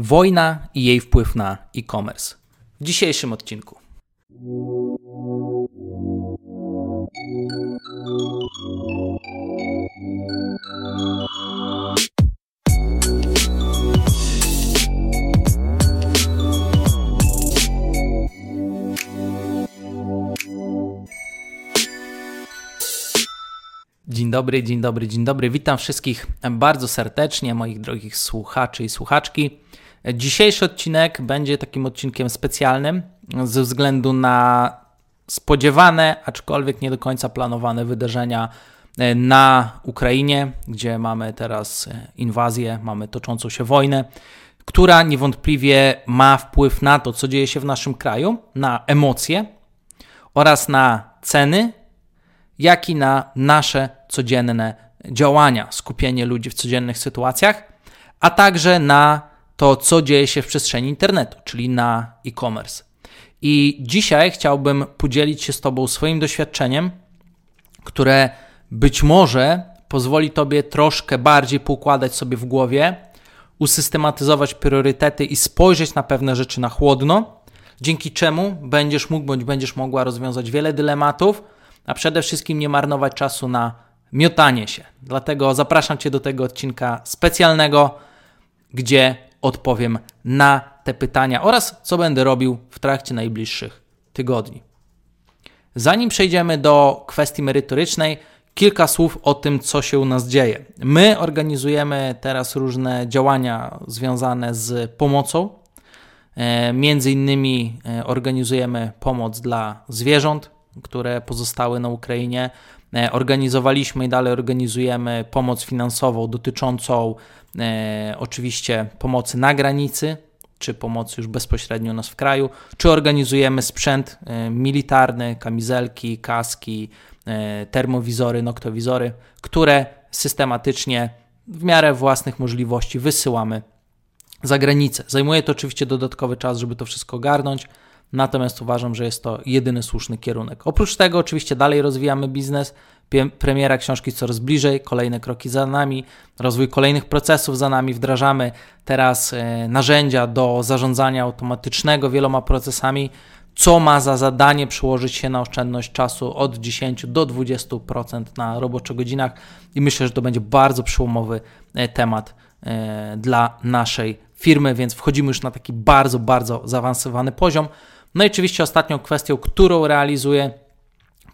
Wojna i jej wpływ na e-commerce. W dzisiejszym odcinku. Dzień dobry, dzień dobry, dzień dobry. Witam wszystkich bardzo serdecznie, moich drogich słuchaczy i słuchaczki. Dzisiejszy odcinek będzie takim odcinkiem specjalnym ze względu na spodziewane, aczkolwiek nie do końca planowane wydarzenia na Ukrainie, gdzie mamy teraz inwazję, mamy toczącą się wojnę, która niewątpliwie ma wpływ na to, co dzieje się w naszym kraju, na emocje oraz na ceny jak i na nasze codzienne działania, skupienie ludzi w codziennych sytuacjach, a także na to, co dzieje się w przestrzeni internetu, czyli na e-commerce. I dzisiaj chciałbym podzielić się z Tobą swoim doświadczeniem, które być może pozwoli Tobie troszkę bardziej poukładać sobie w głowie, usystematyzować priorytety i spojrzeć na pewne rzeczy na chłodno, dzięki czemu będziesz mógł bądź będziesz mogła rozwiązać wiele dylematów, a przede wszystkim nie marnować czasu na miotanie się. Dlatego zapraszam Cię do tego odcinka specjalnego, gdzie odpowiem na te pytania oraz co będę robił w trakcie najbliższych tygodni. Zanim przejdziemy do kwestii merytorycznej, kilka słów o tym, co się u nas dzieje. My organizujemy teraz różne działania związane z pomocą. E, między innymi e, organizujemy pomoc dla zwierząt, które pozostały na Ukrainie. E, organizowaliśmy i dalej organizujemy pomoc finansową dotyczącą e, oczywiście pomocy na granicy, czy pomocy już bezpośrednio u nas w kraju, czy organizujemy sprzęt e, militarny, kamizelki, kaski, e, termowizory, noktowizory, które systematycznie w miarę własnych możliwości wysyłamy za granicę. Zajmuje to oczywiście dodatkowy czas, żeby to wszystko ogarnąć. Natomiast uważam, że jest to jedyny słuszny kierunek. Oprócz tego, oczywiście, dalej rozwijamy biznes. Premiera książki coraz bliżej, kolejne kroki za nami, rozwój kolejnych procesów za nami. Wdrażamy teraz e, narzędzia do zarządzania automatycznego wieloma procesami, co ma za zadanie przełożyć się na oszczędność czasu od 10 do 20% na roboczo godzinach. I myślę, że to będzie bardzo przełomowy e, temat e, dla naszej firmy, więc wchodzimy już na taki bardzo, bardzo zaawansowany poziom. No i oczywiście ostatnią kwestią, którą realizuję,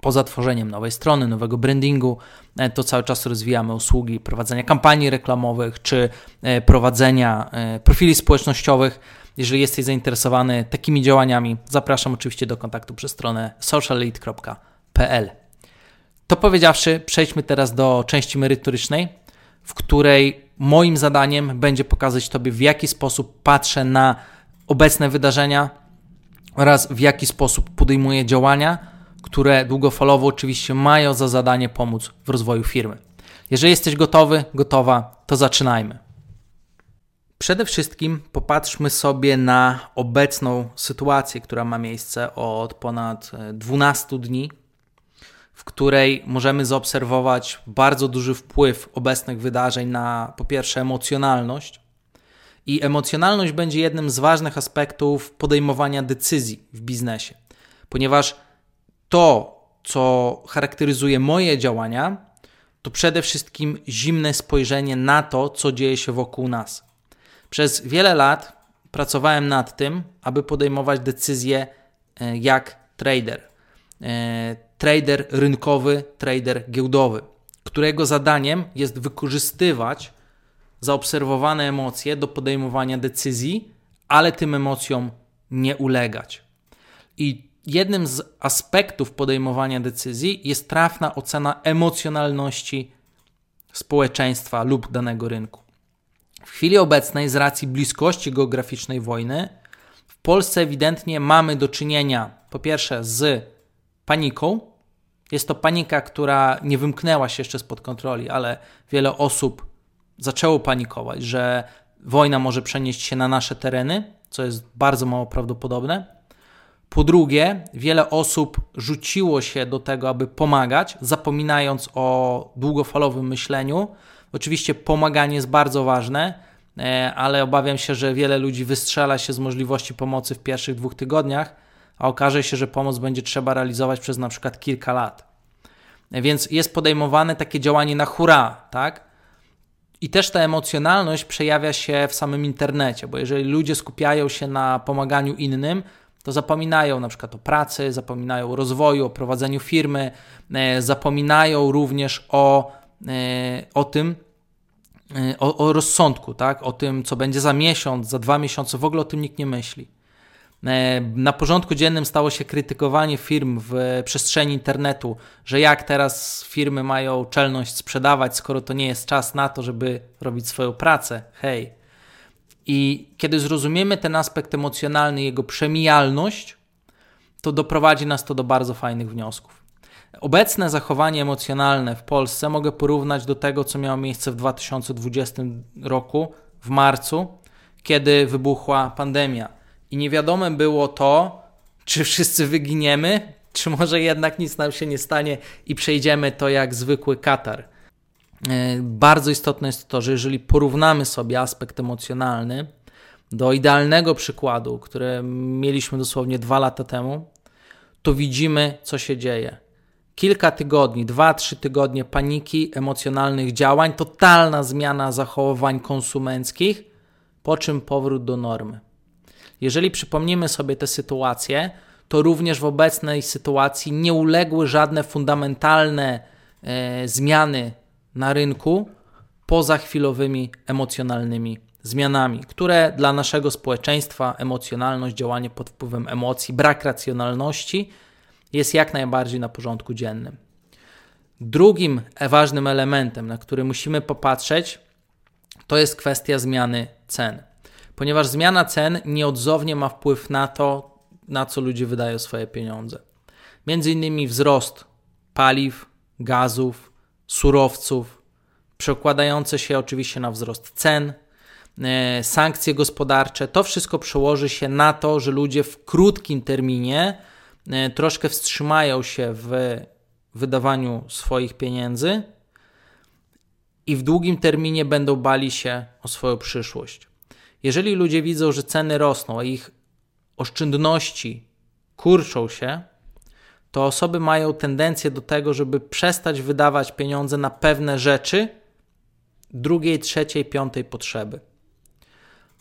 poza tworzeniem nowej strony, nowego brandingu, e, to cały czas rozwijamy usługi prowadzenia kampanii reklamowych czy e, prowadzenia e, profili społecznościowych. Jeżeli jesteś zainteresowany takimi działaniami, zapraszam oczywiście do kontaktu przez stronę sociallead.pl. To powiedziawszy, przejdźmy teraz do części merytorycznej, w której moim zadaniem będzie pokazać Tobie, w jaki sposób patrzę na obecne wydarzenia, oraz w jaki sposób podejmuje działania, które długofalowo oczywiście mają za zadanie pomóc w rozwoju firmy. Jeżeli jesteś gotowy, gotowa, to zaczynajmy. Przede wszystkim popatrzmy sobie na obecną sytuację, która ma miejsce od ponad 12 dni, w której możemy zaobserwować bardzo duży wpływ obecnych wydarzeń na po pierwsze emocjonalność, i emocjonalność będzie jednym z ważnych aspektów podejmowania decyzji w biznesie, ponieważ to, co charakteryzuje moje działania, to przede wszystkim zimne spojrzenie na to, co dzieje się wokół nas. Przez wiele lat pracowałem nad tym, aby podejmować decyzje e, jak trader. E, trader rynkowy, trader giełdowy, którego zadaniem jest wykorzystywać zaobserwowane emocje do podejmowania decyzji, ale tym emocjom nie ulegać. I jednym z aspektów podejmowania decyzji jest trafna ocena emocjonalności społeczeństwa lub danego rynku. W chwili obecnej, z racji bliskości geograficznej wojny, w Polsce ewidentnie mamy do czynienia, po pierwsze, z paniką. Jest to panika, która nie wymknęła się jeszcze spod kontroli, ale wiele osób zaczęło panikować, że wojna może przenieść się na nasze tereny, co jest bardzo mało prawdopodobne. Po drugie, wiele osób rzuciło się do tego, aby pomagać, zapominając o długofalowym myśleniu. Oczywiście pomaganie jest bardzo ważne, e, ale obawiam się, że wiele ludzi wystrzela się z możliwości pomocy w pierwszych dwóch tygodniach, a okaże się, że pomoc będzie trzeba realizować przez na przykład kilka lat. E, więc jest podejmowane takie działanie na hura, tak? I też ta emocjonalność przejawia się w samym internecie, bo jeżeli ludzie skupiają się na pomaganiu innym, to zapominają na przykład o pracy, zapominają o rozwoju, o prowadzeniu firmy, e, zapominają również o, e, o tym, e, o, o rozsądku, tak? o tym, co będzie za miesiąc, za dwa miesiące, w ogóle o tym nikt nie myśli. Na porządku dziennym stało się krytykowanie firm w przestrzeni internetu, że jak teraz firmy mają czelność sprzedawać, skoro to nie jest czas na to, żeby robić swoją pracę. Hej, i kiedy zrozumiemy ten aspekt emocjonalny, jego przemijalność, to doprowadzi nas to do bardzo fajnych wniosków. Obecne zachowanie emocjonalne w Polsce mogę porównać do tego, co miało miejsce w 2020 roku, w marcu, kiedy wybuchła pandemia. I nie wiadome było to, czy wszyscy wyginiemy, czy może jednak nic nam się nie stanie i przejdziemy to jak zwykły katar. E, bardzo istotne jest to, że jeżeli porównamy sobie aspekt emocjonalny do idealnego przykładu, który mieliśmy dosłownie dwa lata temu, to widzimy, co się dzieje. Kilka tygodni, dwa, trzy tygodnie paniki, emocjonalnych działań, totalna zmiana zachowań konsumenckich, po czym powrót do normy. Jeżeli przypomnimy sobie tę sytuację, to również w obecnej sytuacji nie uległy żadne fundamentalne e, zmiany na rynku poza chwilowymi emocjonalnymi zmianami, które dla naszego społeczeństwa emocjonalność, działanie pod wpływem emocji, brak racjonalności jest jak najbardziej na porządku dziennym. Drugim ważnym elementem, na który musimy popatrzeć, to jest kwestia zmiany cen. Ponieważ zmiana cen nieodzownie ma wpływ na to, na co ludzie wydają swoje pieniądze. Między innymi wzrost paliw, gazów, surowców, przekładające się oczywiście na wzrost cen, e, sankcje gospodarcze, to wszystko przełoży się na to, że ludzie w krótkim terminie e, troszkę wstrzymają się w wydawaniu swoich pieniędzy i w długim terminie będą bali się o swoją przyszłość. Jeżeli ludzie widzą, że ceny rosną, a ich oszczędności kurczą się, to osoby mają tendencję do tego, żeby przestać wydawać pieniądze na pewne rzeczy drugiej, trzeciej, piątej potrzeby.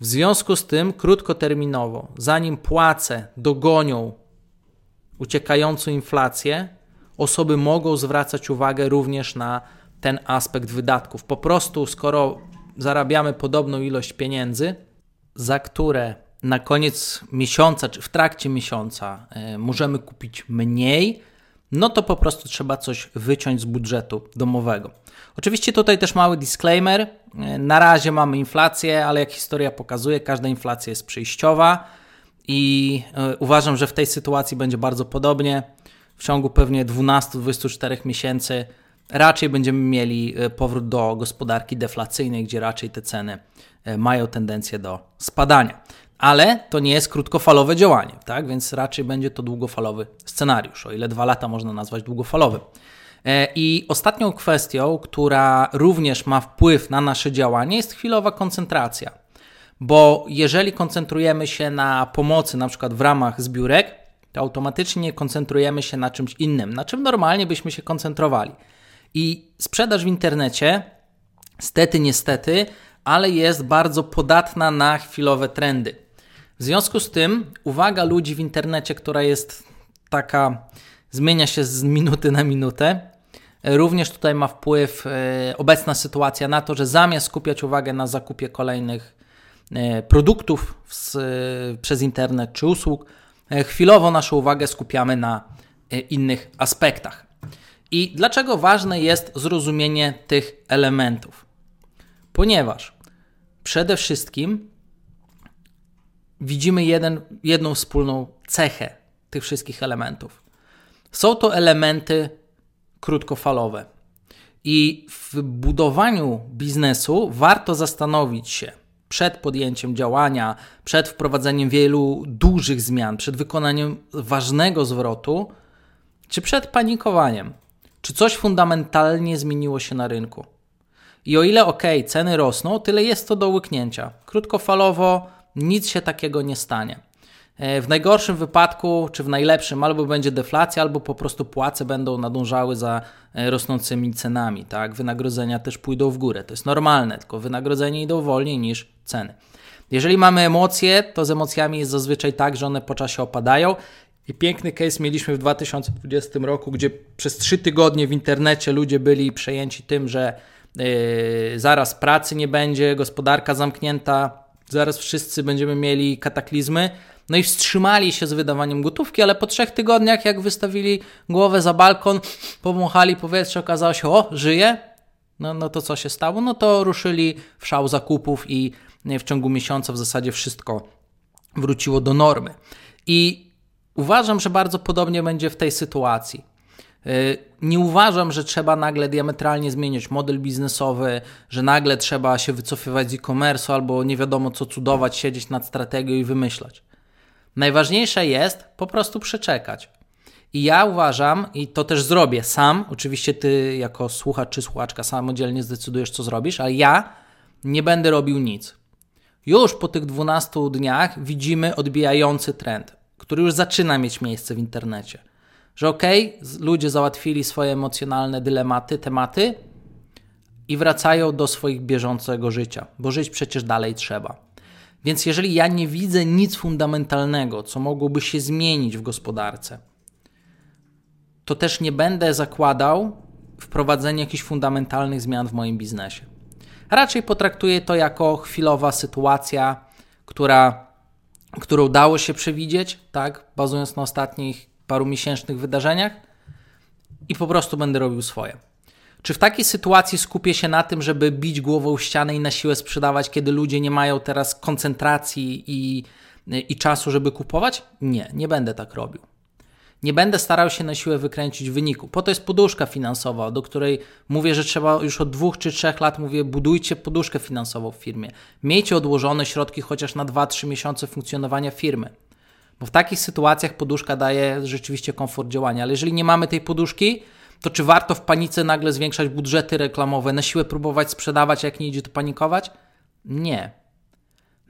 W związku z tym, krótkoterminowo, zanim płace dogonią uciekającą inflację, osoby mogą zwracać uwagę również na ten aspekt wydatków. Po prostu, skoro zarabiamy podobną ilość pieniędzy, za które na koniec miesiąca czy w trakcie miesiąca e, możemy kupić mniej, no to po prostu trzeba coś wyciąć z budżetu domowego. Oczywiście tutaj też mały disclaimer. E, na razie mamy inflację, ale jak historia pokazuje, każda inflacja jest przejściowa i e, uważam, że w tej sytuacji będzie bardzo podobnie. W ciągu pewnie 12-24 miesięcy raczej będziemy mieli powrót do gospodarki deflacyjnej, gdzie raczej te ceny mają tendencję do spadania ale to nie jest krótkofalowe działanie, tak? więc raczej będzie to długofalowy scenariusz, o ile dwa lata można nazwać długofalowym. E, I ostatnią kwestią, która również ma wpływ na nasze działanie, jest chwilowa koncentracja. Bo jeżeli koncentrujemy się na pomocy, na przykład w ramach zbiórek, to automatycznie koncentrujemy się na czymś innym, na czym normalnie byśmy się koncentrowali. I sprzedaż w internecie, stety, niestety, ale jest bardzo podatna na chwilowe trendy. W związku z tym uwaga ludzi w internecie, która jest taka, zmienia się z minuty na minutę, również tutaj ma wpływ e, obecna sytuacja na to, że zamiast skupiać uwagę na zakupie kolejnych e, produktów z, przez internet czy usług, e, chwilowo naszą uwagę skupiamy na innych aspektach. I dlaczego ważne jest zrozumienie tych elementów? Ponieważ przede wszystkim widzimy jeden, jedną wspólną cechę tych wszystkich elementów. Są to elementy krótkofalowe. I w budowaniu biznesu warto zastanowić się przed podjęciem działania, przed wprowadzeniem wielu dużych zmian, przed wykonaniem ważnego zwrotu, czy przed panikowaniem, czy coś fundamentalnie zmieniło się na rynku. I o ile ok, ceny rosną, tyle jest to do łyknięcia. Krótkofalowo nic się takiego nie stanie. E, w najgorszym wypadku, czy w najlepszym, albo będzie deflacja, albo po prostu płace będą nadążały za e, rosnącymi cenami. Tak? Wynagrodzenia też pójdą w górę. To jest normalne, tylko wynagrodzenia idą wolniej niż ceny. Jeżeli mamy emocje, to z emocjami jest zazwyczaj tak, że one po czasie opadają. I piękny case mieliśmy w 2020 roku, gdzie przez trzy tygodnie w internecie ludzie byli przejęci tym, że yy, zaraz pracy nie będzie, gospodarka zamknięta, zaraz wszyscy będziemy mieli kataklizmy. No i wstrzymali się z wydawaniem gotówki, ale po trzech tygodniach, jak wystawili głowę za balkon, powąchali powietrze, okazało się, o, żyje. No, no to co się stało? No to ruszyli w szał zakupów i w ciągu miesiąca w zasadzie wszystko wróciło do normy. I uważam, że bardzo podobnie będzie w tej sytuacji. Y, nie uważam, że trzeba nagle diametralnie zmieniać model biznesowy, że nagle trzeba się wycofywać z e-commerce albo nie wiadomo co cudować, siedzieć nad strategią i wymyślać. Najważniejsze jest po prostu przeczekać. I ja uważam, i to też zrobię sam, oczywiście ty jako słuchacz czy słuchaczka samodzielnie zdecydujesz, co zrobisz, ale ja nie będę robił nic. Już po tych 12 dniach widzimy odbijający trend, który już zaczyna mieć miejsce w internecie. Że okej, okay, ludzie załatwili swoje emocjonalne dylematy, tematy i wracają do swoich bieżącego życia, bo żyć przecież dalej trzeba. Więc jeżeli ja nie widzę nic fundamentalnego, co mogłoby się zmienić w gospodarce, to też nie będę zakładał wprowadzenia jakichś fundamentalnych zmian w moim biznesie. Raczej potraktuję to jako chwilowa sytuacja, która, którą dało się przewidzieć, tak, bazując na ostatnich paru miesięcznych wydarzeniach, i po prostu będę robił swoje. Czy w takiej sytuacji skupię się na tym, żeby bić głową ścianę i na siłę sprzedawać, kiedy ludzie nie mają teraz koncentracji i, i czasu, żeby kupować? Nie, nie będę tak robił. Nie będę starał się na siłę wykręcić wyniku. Po to jest poduszka finansowa, do której mówię, że trzeba już od dwóch czy trzech lat mówię, budujcie poduszkę finansową w firmie. Miejcie odłożone środki chociaż na 2-3 miesiące funkcjonowania firmy. Bo w takich sytuacjach poduszka daje rzeczywiście komfort działania. Ale jeżeli nie mamy tej poduszki, to czy warto w panice nagle zwiększać budżety reklamowe, na siłę próbować sprzedawać, jak nie idzie to panikować? Nie.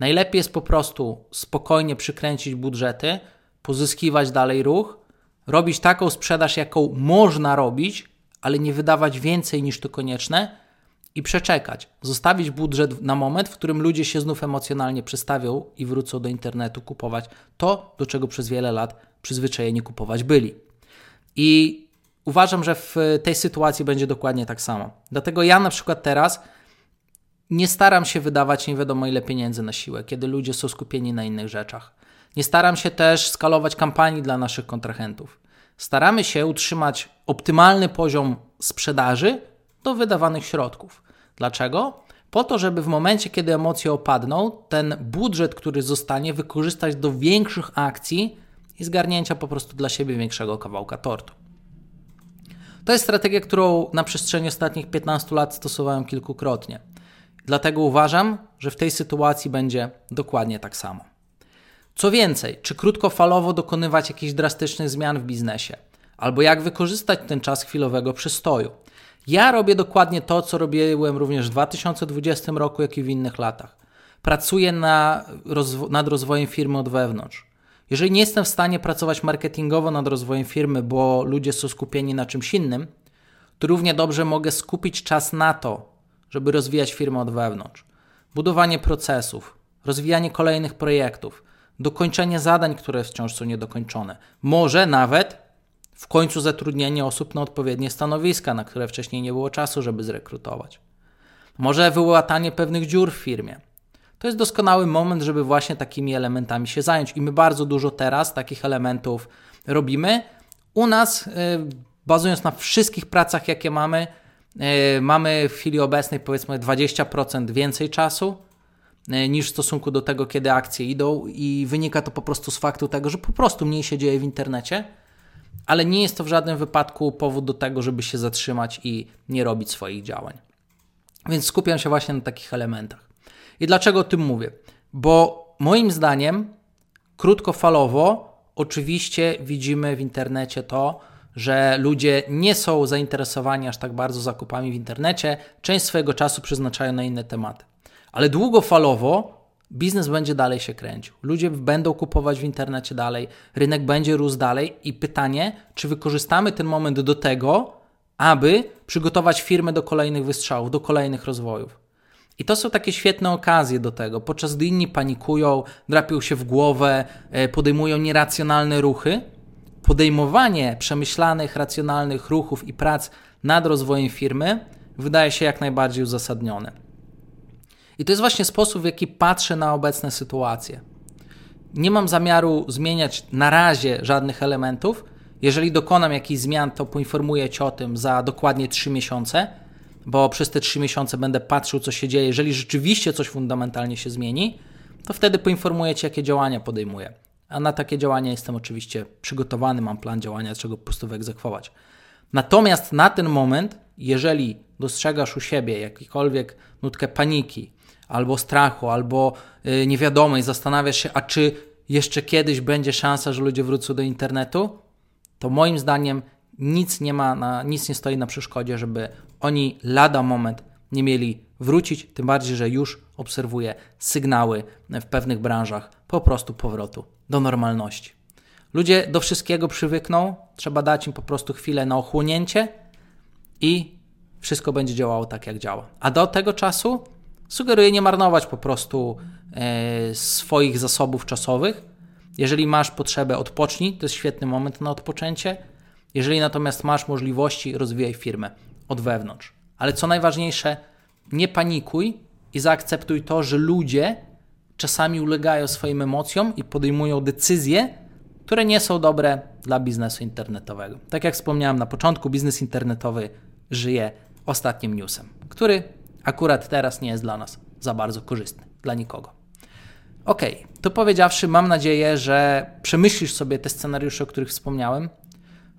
Najlepiej jest po prostu spokojnie przykręcić budżety, pozyskiwać dalej ruch, robić taką sprzedaż, jaką można robić, ale nie wydawać więcej niż to konieczne i przeczekać. Zostawić budżet na moment, w którym ludzie się znów emocjonalnie przestawią i wrócą do internetu kupować to, do czego przez wiele lat przyzwyczajeni kupować byli. I uważam, że w tej sytuacji będzie dokładnie tak samo. Dlatego ja na przykład teraz nie staram się wydawać nie wiadomo ile pieniędzy na siłę, kiedy ludzie są skupieni na innych rzeczach. Nie staram się też skalować kampanii dla naszych kontrahentów. Staramy się utrzymać optymalny poziom sprzedaży do wydawanych środków. Dlaczego? Po to, żeby w momencie, kiedy emocje opadną, ten budżet, który zostanie, wykorzystać do większych akcji i zgarnięcia po prostu dla siebie większego kawałka tortu. To jest strategia, którą na przestrzeni ostatnich 15 lat stosowałem kilkukrotnie. Dlatego uważam, że w tej sytuacji będzie dokładnie tak samo. Co więcej, czy krótkofalowo dokonywać jakichś drastycznych zmian w biznesie, albo jak wykorzystać ten czas chwilowego przystoju. Ja robię dokładnie to, co robiłem również w 2020 roku, jak i w innych latach. Pracuję na rozwo nad rozwojem firmy od wewnątrz. Jeżeli nie jestem w stanie pracować marketingowo nad rozwojem firmy, bo ludzie są skupieni na czymś innym, to równie dobrze mogę skupić czas na to, żeby rozwijać firmę od wewnątrz. Budowanie procesów, rozwijanie kolejnych projektów, dokończenie zadań, które wciąż są niedokończone. Może nawet w końcu zatrudnienie osób na odpowiednie stanowiska, na które wcześniej nie było czasu, żeby zrekrutować. Może wyłatanie pewnych dziur w firmie to jest doskonały moment, żeby właśnie takimi elementami się zająć. I my bardzo dużo teraz takich elementów robimy. U nas, y, bazując na wszystkich pracach, jakie mamy, y, mamy w chwili obecnej powiedzmy 20% więcej czasu niż w stosunku do tego, kiedy akcje idą, i wynika to po prostu z faktu tego, że po prostu mniej się dzieje w internecie, ale nie jest to w żadnym wypadku powód do tego, żeby się zatrzymać i nie robić swoich działań. Więc skupiam się właśnie na takich elementach. I dlaczego o tym mówię? Bo moim zdaniem krótkofalowo oczywiście widzimy w internecie to, że ludzie nie są zainteresowani aż tak bardzo zakupami w internecie, część swojego czasu przeznaczają na inne tematy. Ale długofalowo biznes będzie dalej się kręcił. Ludzie będą kupować w internecie dalej, rynek będzie rósł dalej i pytanie, czy wykorzystamy ten moment do tego, aby przygotować firmę do kolejnych wystrzałów, do kolejnych rozwojów. I to są takie świetne okazje do tego, podczas gdy inni panikują, drapią się w głowę, e, podejmują nieracjonalne ruchy. Podejmowanie przemyślanych, racjonalnych ruchów i prac nad rozwojem firmy wydaje się jak najbardziej uzasadnione. I to jest właśnie sposób, w jaki patrzę na obecne sytuacje. Nie mam zamiaru zmieniać na razie żadnych elementów. Jeżeli dokonam jakichś zmian, to poinformuję Cię o tym za dokładnie 3 miesiące, bo przez te 3 miesiące będę patrzył, co się dzieje. Jeżeli rzeczywiście coś fundamentalnie się zmieni, to wtedy poinformuję Cię, jakie działania podejmuję. A na takie działania jestem oczywiście przygotowany, mam plan działania, czego po prostu wyegzekwować. Natomiast na ten moment, jeżeli dostrzegasz u siebie jakikolwiek nutkę paniki, albo strachu, albo y, niewiadomej, zastanawiasz się, a czy jeszcze kiedyś będzie szansa, że ludzie wrócą do internetu, to moim zdaniem nic nie ma, na, nic nie stoi na przeszkodzie, żeby oni lada moment nie mieli wrócić, tym bardziej, że już obserwuję sygnały w pewnych branżach po prostu powrotu do normalności. Ludzie do wszystkiego przywykną, trzeba dać im po prostu chwilę na ochłonięcie i wszystko będzie działało tak, jak działa. A do tego czasu Sugeruję nie marnować po prostu e, swoich zasobów czasowych. Jeżeli masz potrzebę, odpocznij, to jest świetny moment na odpoczęcie. Jeżeli natomiast masz możliwości, rozwijaj firmę od wewnątrz. Ale co najważniejsze, nie panikuj i zaakceptuj to, że ludzie czasami ulegają swoim emocjom i podejmują decyzje, które nie są dobre dla biznesu internetowego. Tak jak wspomniałem na początku, biznes internetowy żyje ostatnim newsem, który akurat teraz nie jest dla nas za bardzo korzystny, dla nikogo. Ok, to powiedziawszy, mam nadzieję, że przemyślisz sobie te scenariusze, o których wspomniałem,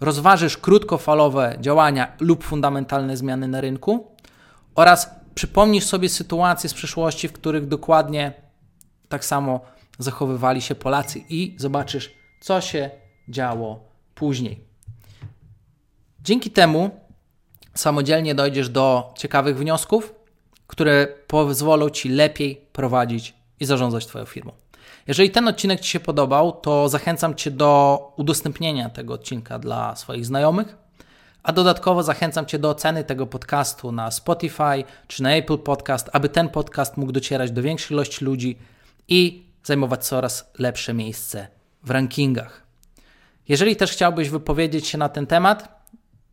rozważysz krótkofalowe działania lub fundamentalne zmiany na rynku oraz przypomnisz sobie sytuacje z przeszłości, w których dokładnie tak samo zachowywali się Polacy i zobaczysz, co się działo później. Dzięki temu samodzielnie dojdziesz do ciekawych wniosków które pozwolą Ci lepiej prowadzić i zarządzać Twoją firmą. Jeżeli ten odcinek Ci się podobał, to zachęcam Cię do udostępnienia tego odcinka dla swoich znajomych, a dodatkowo zachęcam Cię do oceny tego podcastu na Spotify czy na Apple Podcast, aby ten podcast mógł docierać do większej ilości ludzi i zajmować coraz lepsze miejsce w rankingach. Jeżeli też chciałbyś wypowiedzieć się na ten temat,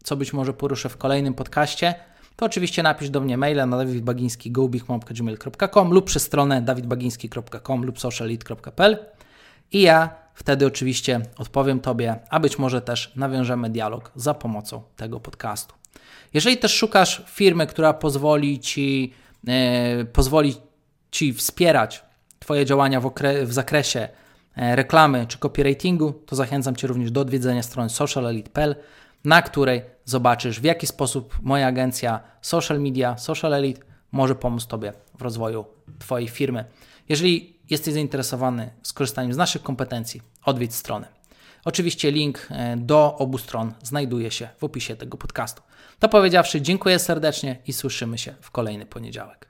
co być może poruszę w kolejnym podcaście, to oczywiście napisz do mnie maila na dawidbagiński.gmail.com lub przez stronę dawidbagiński.com lub socialit.pl i ja wtedy oczywiście odpowiem Tobie, a być może też nawiążemy dialog za pomocą tego podcastu. Jeżeli też szukasz firmy, która pozwoli Ci, e, pozwoli ci wspierać Twoje działania w, w zakresie e, reklamy czy copywritingu, to zachęcam Cię również do odwiedzenia strony socialelite.pl na której zobaczysz, w jaki sposób moja agencja Social Media, Social Elite może pomóc Tobie w rozwoju Twojej firmy. Jeżeli jesteś zainteresowany skorzystaniem z naszych kompetencji, odwiedź strony. Oczywiście link e, do obu stron znajduje się w opisie tego podcastu. To powiedziawszy, dziękuję serdecznie i słyszymy się w kolejny poniedziałek.